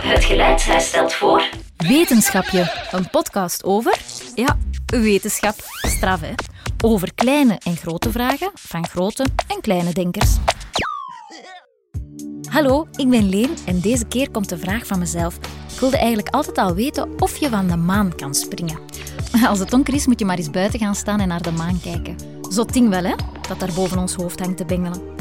Het geluidshuis stelt voor... Wetenschapje, een podcast over, ja, wetenschap, straf hè. Over kleine en grote vragen van grote en kleine denkers. Hallo, ik ben Leen en deze keer komt de vraag van mezelf. Ik wilde eigenlijk altijd al weten of je van de maan kan springen. Als het donker is, moet je maar eens buiten gaan staan en naar de maan kijken. Zot ding wel, hè? Dat daar boven ons hoofd hangt te bengelen.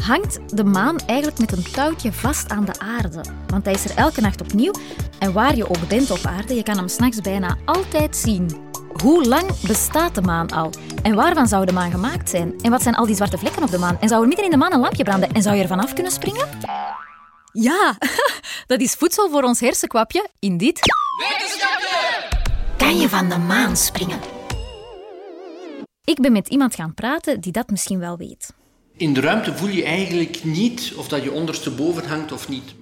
Hangt de maan eigenlijk met een touwtje vast aan de aarde? Want hij is er elke nacht opnieuw en waar je ook bent op aarde, je kan hem s'nachts bijna altijd zien. Hoe lang bestaat de maan al? En waarvan zou de maan gemaakt zijn? En wat zijn al die zwarte vlekken op de maan? En zou er midden in de maan een lampje branden? En zou je er vanaf kunnen springen? Ja, dat is voedsel voor ons hersenkwapje in dit... Kan je van de maan springen? Ik ben met iemand gaan praten die dat misschien wel weet. In de ruimte voel je eigenlijk niet of dat je ondersteboven hangt of niet.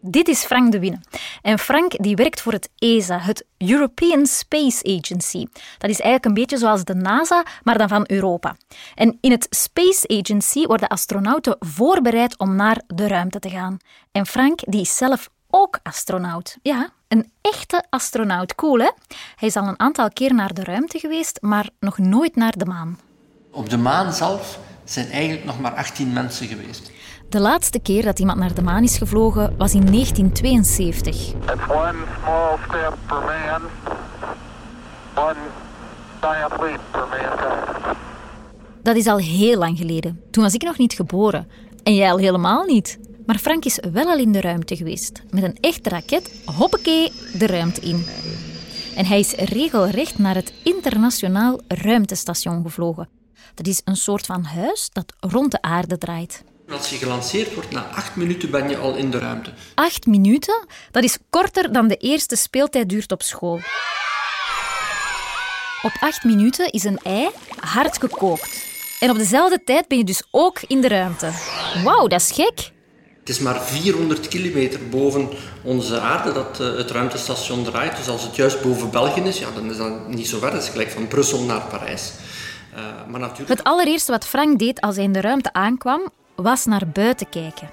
Dit is Frank de Winne. En Frank die werkt voor het ESA, het European Space Agency. Dat is eigenlijk een beetje zoals de NASA, maar dan van Europa. En in het Space Agency worden astronauten voorbereid om naar de ruimte te gaan. En Frank die is zelf ook astronaut. Ja, een echte astronaut. Cool, hè? Hij is al een aantal keer naar de ruimte geweest, maar nog nooit naar de maan. Op de maan zelf zijn eigenlijk nog maar 18 mensen geweest. De laatste keer dat iemand naar de maan is gevlogen was in 1972. It's one small step for man, one giant leap for mankind. Dat is al heel lang geleden. Toen was ik nog niet geboren. En jij al helemaal niet. Maar Frank is wel al in de ruimte geweest. Met een echte raket, hoppakee, de ruimte in. En hij is regelrecht naar het Internationaal Ruimtestation gevlogen. Dat is een soort van huis dat rond de aarde draait. Als je gelanceerd wordt, na acht minuten ben je al in de ruimte. Acht minuten, dat is korter dan de eerste speeltijd duurt op school. Op acht minuten is een ei hard gekookt. En op dezelfde tijd ben je dus ook in de ruimte. Wauw, dat is gek. Het is maar 400 kilometer boven onze aarde dat eh, het ruimtestation draait. Dus als het juist boven België is, ja, dan is dat niet zo ver. Dat is gelijk van Brussel naar Parijs. Eh, maar natuurlijk... Het allereerste wat Frank deed als hij in de ruimte aankwam, was naar buiten kijken.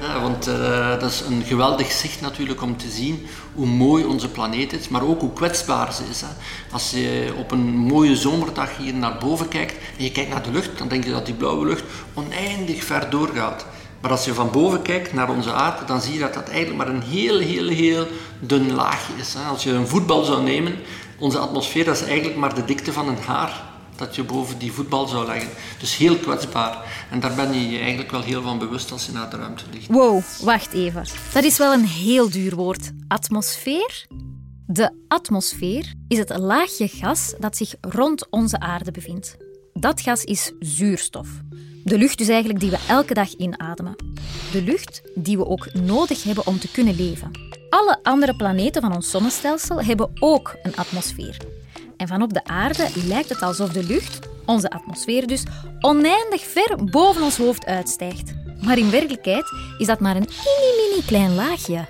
Ja, want eh, dat is een geweldig zicht natuurlijk om te zien hoe mooi onze planeet is, maar ook hoe kwetsbaar ze is. Hè. Als je op een mooie zomerdag hier naar boven kijkt en je kijkt naar de lucht, dan denk je dat die blauwe lucht oneindig ver doorgaat. Maar als je van boven kijkt naar onze aarde, dan zie je dat dat eigenlijk maar een heel, heel, heel dun laagje is. Als je een voetbal zou nemen, onze atmosfeer, dat is eigenlijk maar de dikte van een haar dat je boven die voetbal zou leggen. Dus heel kwetsbaar. En daar ben je je eigenlijk wel heel van bewust als je naar de ruimte ligt. Wow, wacht even. Dat is wel een heel duur woord. Atmosfeer? De atmosfeer is het laagje gas dat zich rond onze aarde bevindt. Dat gas is zuurstof. De lucht dus eigenlijk die we elke dag inademen. De lucht die we ook nodig hebben om te kunnen leven. Alle andere planeten van ons zonnestelsel hebben ook een atmosfeer. En van op de aarde lijkt het alsof de lucht, onze atmosfeer dus, oneindig ver boven ons hoofd uitstijgt. Maar in werkelijkheid is dat maar een mini mini klein laagje.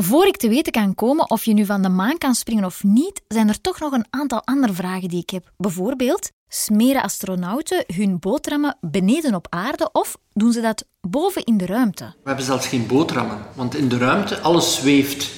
Voor ik te weten kan komen of je nu van de maan kan springen of niet, zijn er toch nog een aantal andere vragen die ik heb. Bijvoorbeeld, smeren astronauten hun boterhammen beneden op aarde of doen ze dat boven in de ruimte? We hebben zelfs geen boterhammen, want in de ruimte alles zweeft.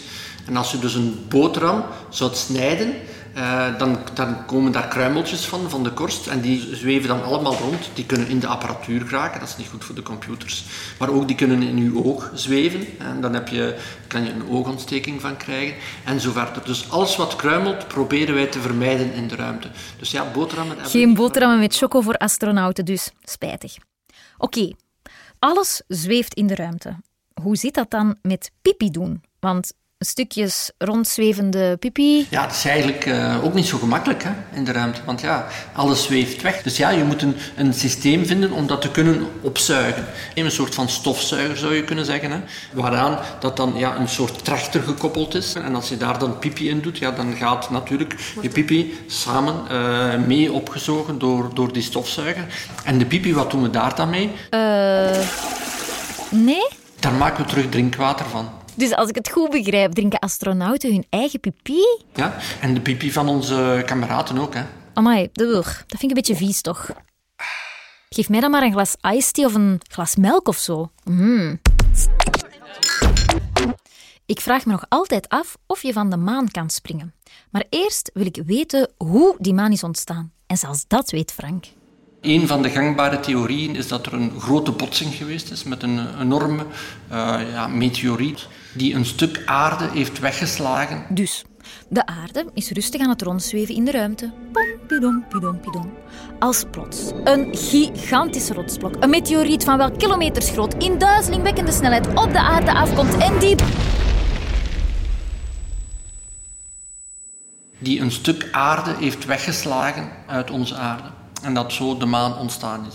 En als je dus een boterham zou snijden, eh, dan, dan, komen daar kruimeltjes van, van de korst. En die zweven dan allemaal rond. Die kunnen in de apparatuur geraken, dat is niet goed voor de computers. Maar ook die kunnen in je oog zweven. En dan heb je, kan je een oogontsteking van krijgen. En zo verder. Dus alles wat kruimelt, proberen wij te vermijden in de ruimte. Dus ja, boterhammen... Geen boterhammen met choco voor astronauten dus. Spijtig. Oké, alles zweeft in de ruimte. Hoe zit dat dan met pipi doen? Want stukjes rondzwevende pipi. Ja, dat is eigenlijk uh, ook niet zo gemakkelijk hè, in de ruimte, want ja, alles zweeft weg. Dus ja, je moet een, een systeem vinden om dat te kunnen opzuigen. Een soort van stofzuiger zou je kunnen zeggen, hè, waaraan dat dan ja, een soort trechter gekoppeld is. En als je daar dan pipi in doet, ja, dan gaat natuurlijk je pipi samen uh, mee opgezogen door, door die stofzuiger. En de pipi, wat doen we daar dan mee? Uh, nee? Daar maken we terug drinkwater van. Dus als ik het goed begrijp, drinken astronauten hun eigen pipi? Ja? En de pipi van onze kameraden ook. Hè? Amai, dat vind ik een beetje vies toch? Geef mij dan maar een glas iced tea of een glas melk of zo. Mm. Ik vraag me nog altijd af of je van de maan kan springen. Maar eerst wil ik weten hoe die maan is ontstaan. En zelfs dat weet Frank. Een van de gangbare theorieën is dat er een grote botsing geweest is met een enorme uh, ja, meteoriet die een stuk aarde heeft weggeslagen. Dus, de aarde is rustig aan het rondzweven in de ruimte. Pom, pidom, pidom, pidom. Als plots een gigantische rotsblok, een meteoriet van wel kilometers groot, in duizelingwekkende snelheid op de aarde afkomt en die... Die een stuk aarde heeft weggeslagen uit onze aarde. En dat zo de maan ontstaan is.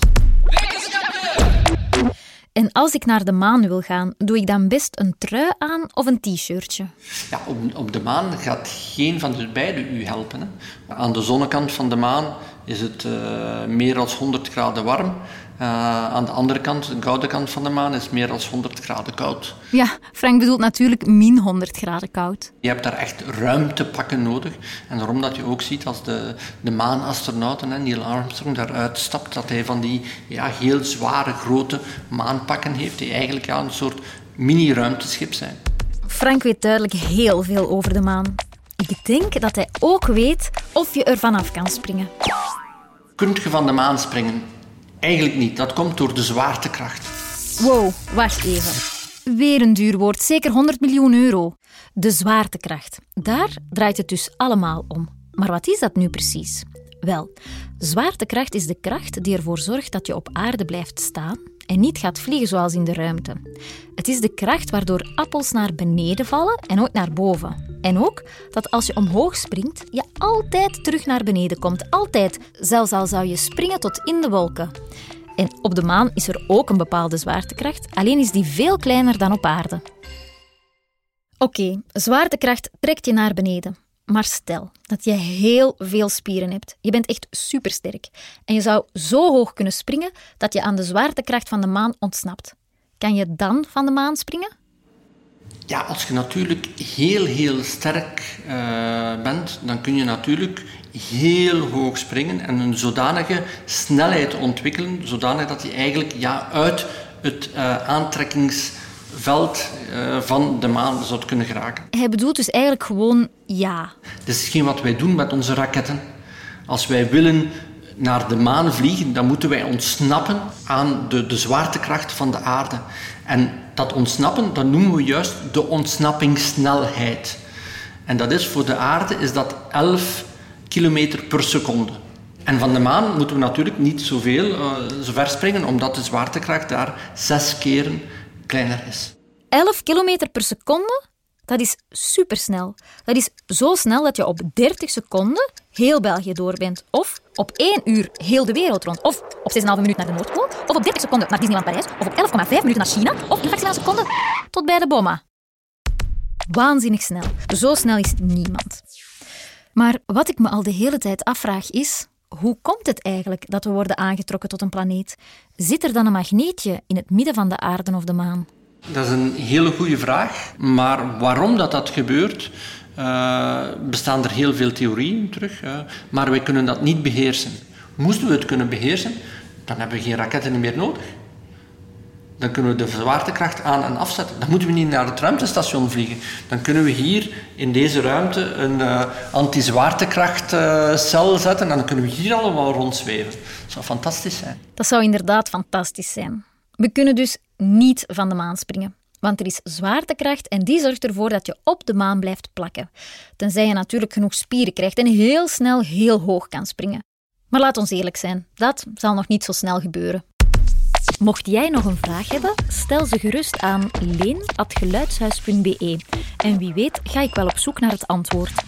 En als ik naar de maan wil gaan, doe ik dan best een trui aan of een t-shirtje? Ja, op, op, de maan gaat geen van de beide u helpen. Hè. Aan de zonnekant van de maan is het uh, meer dan 100 graden warm. Uh, aan de andere kant, de koude kant van de maan, is meer dan 100 graden koud. Ja, Frank bedoelt natuurlijk min 100 graden koud. Je hebt daar echt ruimtepakken nodig. En daarom dat je ook ziet als de, de maanastronauten, Neil Armstrong, daaruit stapt, dat hij van die ja, heel zware, grote maanpakken heeft, die eigenlijk ja, een soort mini-ruimteschip zijn. Frank weet duidelijk heel veel over de maan. Ik denk dat hij ook weet of je er vanaf kan springen. Kunt je van de maan springen? Eigenlijk niet. Dat komt door de zwaartekracht. Wow, wacht even. Weer een duur woord, zeker 100 miljoen euro. De zwaartekracht. Daar draait het dus allemaal om. Maar wat is dat nu precies? Wel, zwaartekracht is de kracht die ervoor zorgt dat je op aarde blijft staan en niet gaat vliegen zoals in de ruimte. Het is de kracht waardoor appels naar beneden vallen en ook naar boven. En ook dat als je omhoog springt, je altijd terug naar beneden komt. Altijd, zelfs al zou je springen tot in de wolken. En op de maan is er ook een bepaalde zwaartekracht, alleen is die veel kleiner dan op aarde. Oké, zwaartekracht trekt je naar beneden. Maar stel dat je heel veel spieren hebt. Je bent echt supersterk. En je zou zo hoog kunnen springen dat je aan de zwaartekracht van de maan ontsnapt. Kan je dan van de maan springen? Ja, als je natuurlijk heel, heel sterk uh, bent, dan kun je natuurlijk heel hoog springen en een zodanige snelheid ontwikkelen, zodanig dat je eigenlijk ja, uit het uh, aantrekkingsveld uh, van de maan zou kunnen geraken. Hij bedoelt dus eigenlijk gewoon ja. Dat is geen wat wij doen met onze raketten. Als wij willen naar de maan vliegen, dan moeten wij ontsnappen aan de, de zwaartekracht van de aarde. En dat ontsnappen, dat noemen we juist de ontsnappingssnelheid. En dat is voor de aarde is dat 11 kilometer per seconde. En van de maan moeten we natuurlijk niet zoveel, uh, zo ver springen, omdat de zwaartekracht daar zes keren kleiner is. 11 kilometer per seconde? Dat is supersnel. Dat is zo snel dat je op 30 seconden heel België door bent. Of op 1 uur heel de wereld rond. Of op 6,5 minuut naar de Noordpool. Of op 30 seconden naar Disneyland Parijs. Of op 11,5 minuten naar China. Of in fractie van een seconde tot bij de Boma. Waanzinnig snel. Zo snel is niemand. Maar wat ik me al de hele tijd afvraag is... Hoe komt het eigenlijk dat we worden aangetrokken tot een planeet? Zit er dan een magneetje in het midden van de aarde of de maan? Dat is een hele goede vraag. Maar waarom dat, dat gebeurt, uh, bestaan er heel veel theorieën terug. Maar wij kunnen dat niet beheersen. Moesten we het kunnen beheersen, dan hebben we geen raketten meer nodig. Dan kunnen we de zwaartekracht aan en afzetten. Dan moeten we niet naar het ruimtestation vliegen. Dan kunnen we hier in deze ruimte een uh, anti-zwaartekrachtcel zetten en dan kunnen we hier allemaal rondzweven. Dat zou fantastisch zijn. Dat zou inderdaad fantastisch zijn. We kunnen dus niet van de maan springen. Want er is zwaartekracht en die zorgt ervoor dat je op de maan blijft plakken. Tenzij je natuurlijk genoeg spieren krijgt en heel snel heel hoog kan springen. Maar laat ons eerlijk zijn, dat zal nog niet zo snel gebeuren. Mocht jij nog een vraag hebben, stel ze gerust aan leen.geluidshuis.be. En wie weet ga ik wel op zoek naar het antwoord.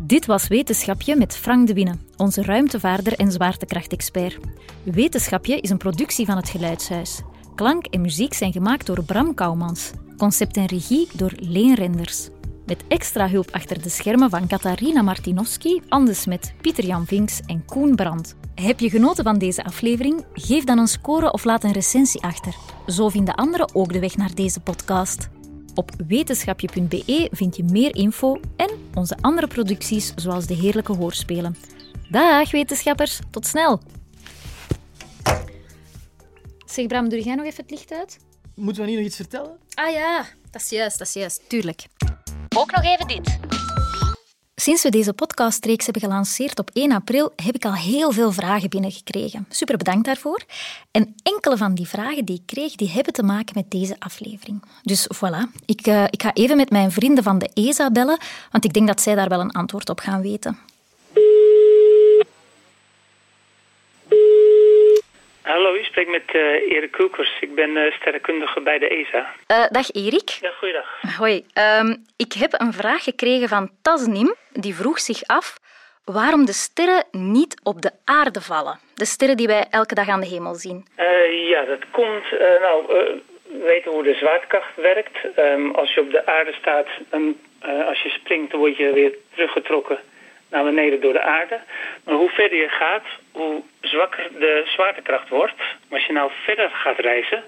Dit was Wetenschapje met Frank de Winne, onze ruimtevaarder en zwaartekrachtexpert. Wetenschapje is een productie van het Geluidshuis. Klank en muziek zijn gemaakt door Bram Kouwmans. Concept en regie door Leen Renders. Met extra hulp achter de schermen van Katarina Martinowski, Anne Smet, Pieter-Jan Vinks en Koen Brandt. Heb je genoten van deze aflevering? Geef dan een score of laat een recensie achter. Zo vinden anderen ook de weg naar deze podcast. Op wetenschapje.be vind je meer info en onze andere producties, zoals de heerlijke hoorspelen. Dag wetenschappers, tot snel! Zeg Bram, doe jij nog even het licht uit? Moeten we niet nog iets vertellen? Ah ja, dat is juist, dat is juist, tuurlijk. Ook nog even dit. Sinds we deze podcastreeks hebben gelanceerd op 1 april, heb ik al heel veel vragen binnengekregen. Super bedankt daarvoor. En enkele van die vragen die ik kreeg, die hebben te maken met deze aflevering. Dus voilà, ik, uh, ik ga even met mijn vrienden van de ESA bellen, want ik denk dat zij daar wel een antwoord op gaan weten. Hallo, u spreekt met uh, Erik Kulkers. Ik ben uh, sterrenkundige bij de ESA. Uh, dag Erik. Ja, goeiedag. Hoi. Um, ik heb een vraag gekregen van Tasnim. Die vroeg zich af waarom de sterren niet op de aarde vallen. De sterren die wij elke dag aan de hemel zien. ja, dat komt... nou, we weten hoe de zwaartekracht werkt. Um, als je op de aarde staat, en als je springt, dan word je weer teruggetrokken naar beneden door de aarde. Maar hoe verder je gaat, hoe zwakker de zwaartekracht wordt. Maar als je nou verder gaat reizen,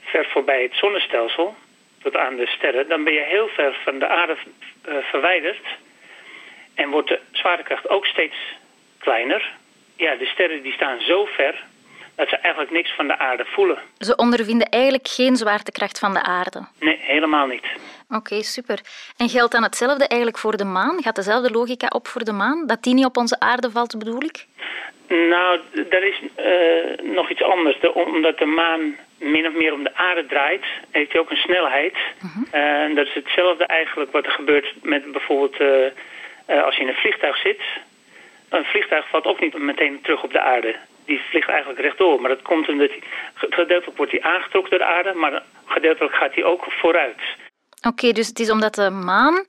ver voorbij het zonnestelsel, tot aan de sterren, dan ben je heel ver van de aarde uh, verwijderd. En wordt de zwaartekracht ook steeds kleiner. Ja, de sterren die staan zo ver dat ze eigenlijk niks van de aarde voelen. Ze ondervinden eigenlijk geen zwaartekracht van de aarde? Nee, helemaal niet. Oké, okay, super. En geldt dan hetzelfde eigenlijk voor de maan? Gaat dezelfde logica op voor de maan? Dat die niet op onze aarde valt, bedoel ik? Nou, er is uh, nog iets anders. De, omdat de maan min of meer om de aarde draait, heeft hij ook een snelheid. Uh -huh. uh, dat is hetzelfde eigenlijk wat er gebeurt met bijvoorbeeld uh, als je in een vliegtuig zit. Een vliegtuig valt ook niet meteen terug op de aarde. Die vliegt eigenlijk rechtdoor. Maar dat komt omdat hij, gedeeltelijk wordt hij aangetrokken door de aarde, maar gedeeltelijk gaat hij ook vooruit. Oké, okay, dus het is omdat de maan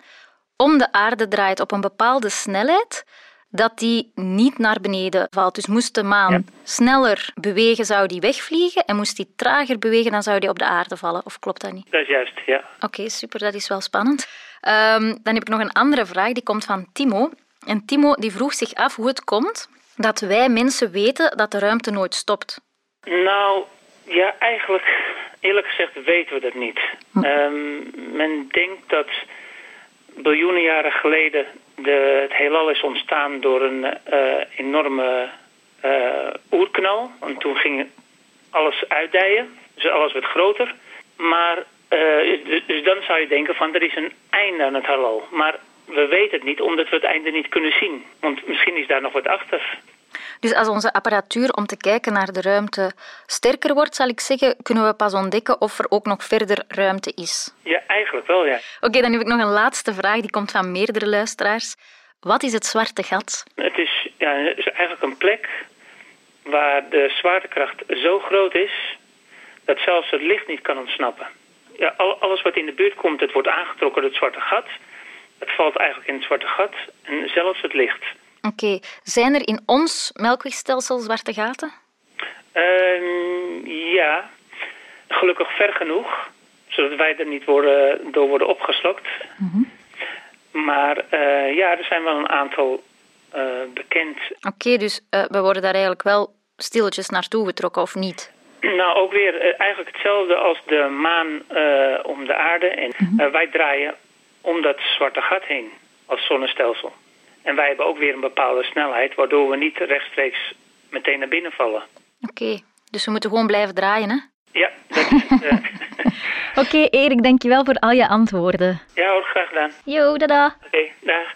om de aarde draait op een bepaalde snelheid, dat die niet naar beneden valt. Dus moest de maan ja. sneller bewegen, zou die wegvliegen. En moest die trager bewegen, dan zou die op de aarde vallen. Of klopt dat niet? Dat is juist, ja. Oké, okay, super. Dat is wel spannend. Um, dan heb ik nog een andere vraag. Die komt van Timo. En Timo die vroeg zich af hoe het komt dat wij mensen weten dat de ruimte nooit stopt. Nou, ja, eigenlijk, eerlijk gezegd, weten we dat niet. Hm. Um, men denkt dat biljoenen jaren geleden de, het heelal is ontstaan door een uh, enorme uh, oerknal. En toen ging alles uitdijen, dus alles werd groter. Maar, uh, dus, dus dan zou je denken van er is een einde aan het heelal. Maar we weten het niet, omdat we het einde niet kunnen zien. Want misschien is daar nog wat achter. Dus als onze apparatuur om te kijken naar de ruimte sterker wordt, zal ik zeggen, kunnen we pas ontdekken of er ook nog verder ruimte is. Ja, eigenlijk wel, ja. Oké, okay, dan heb ik nog een laatste vraag, die komt van meerdere luisteraars. Wat is het zwarte gat? Het is, ja, het is eigenlijk een plek waar de zwaartekracht zo groot is dat zelfs het licht niet kan ontsnappen. Ja, alles wat in de buurt komt, het wordt aangetrokken door het zwarte gat. Het valt eigenlijk in het zwarte gat en zelfs het licht. Oké. Okay. Zijn er in ons melkwegstelsel zwarte gaten? Uh, ja, gelukkig ver genoeg, zodat wij er niet worden, door worden opgeslokt. Mm -hmm. Maar uh, ja, er zijn wel een aantal uh, bekend. Oké, okay, dus uh, we worden daar eigenlijk wel stilletjes naartoe getrokken, of niet? Nou, ook weer eigenlijk hetzelfde als de maan om de aarde. En mm -hmm. wij draaien om dat zwarte gat heen als zonnestelsel. En wij hebben ook weer een bepaalde snelheid, waardoor we niet rechtstreeks meteen naar binnen vallen. Oké, okay. dus we moeten gewoon blijven draaien, hè? Ja, dat is uh... Oké, okay, Erik, dankjewel voor al je antwoorden. Ja hoor, graag gedaan. Jo, dada. Oké, okay, dag.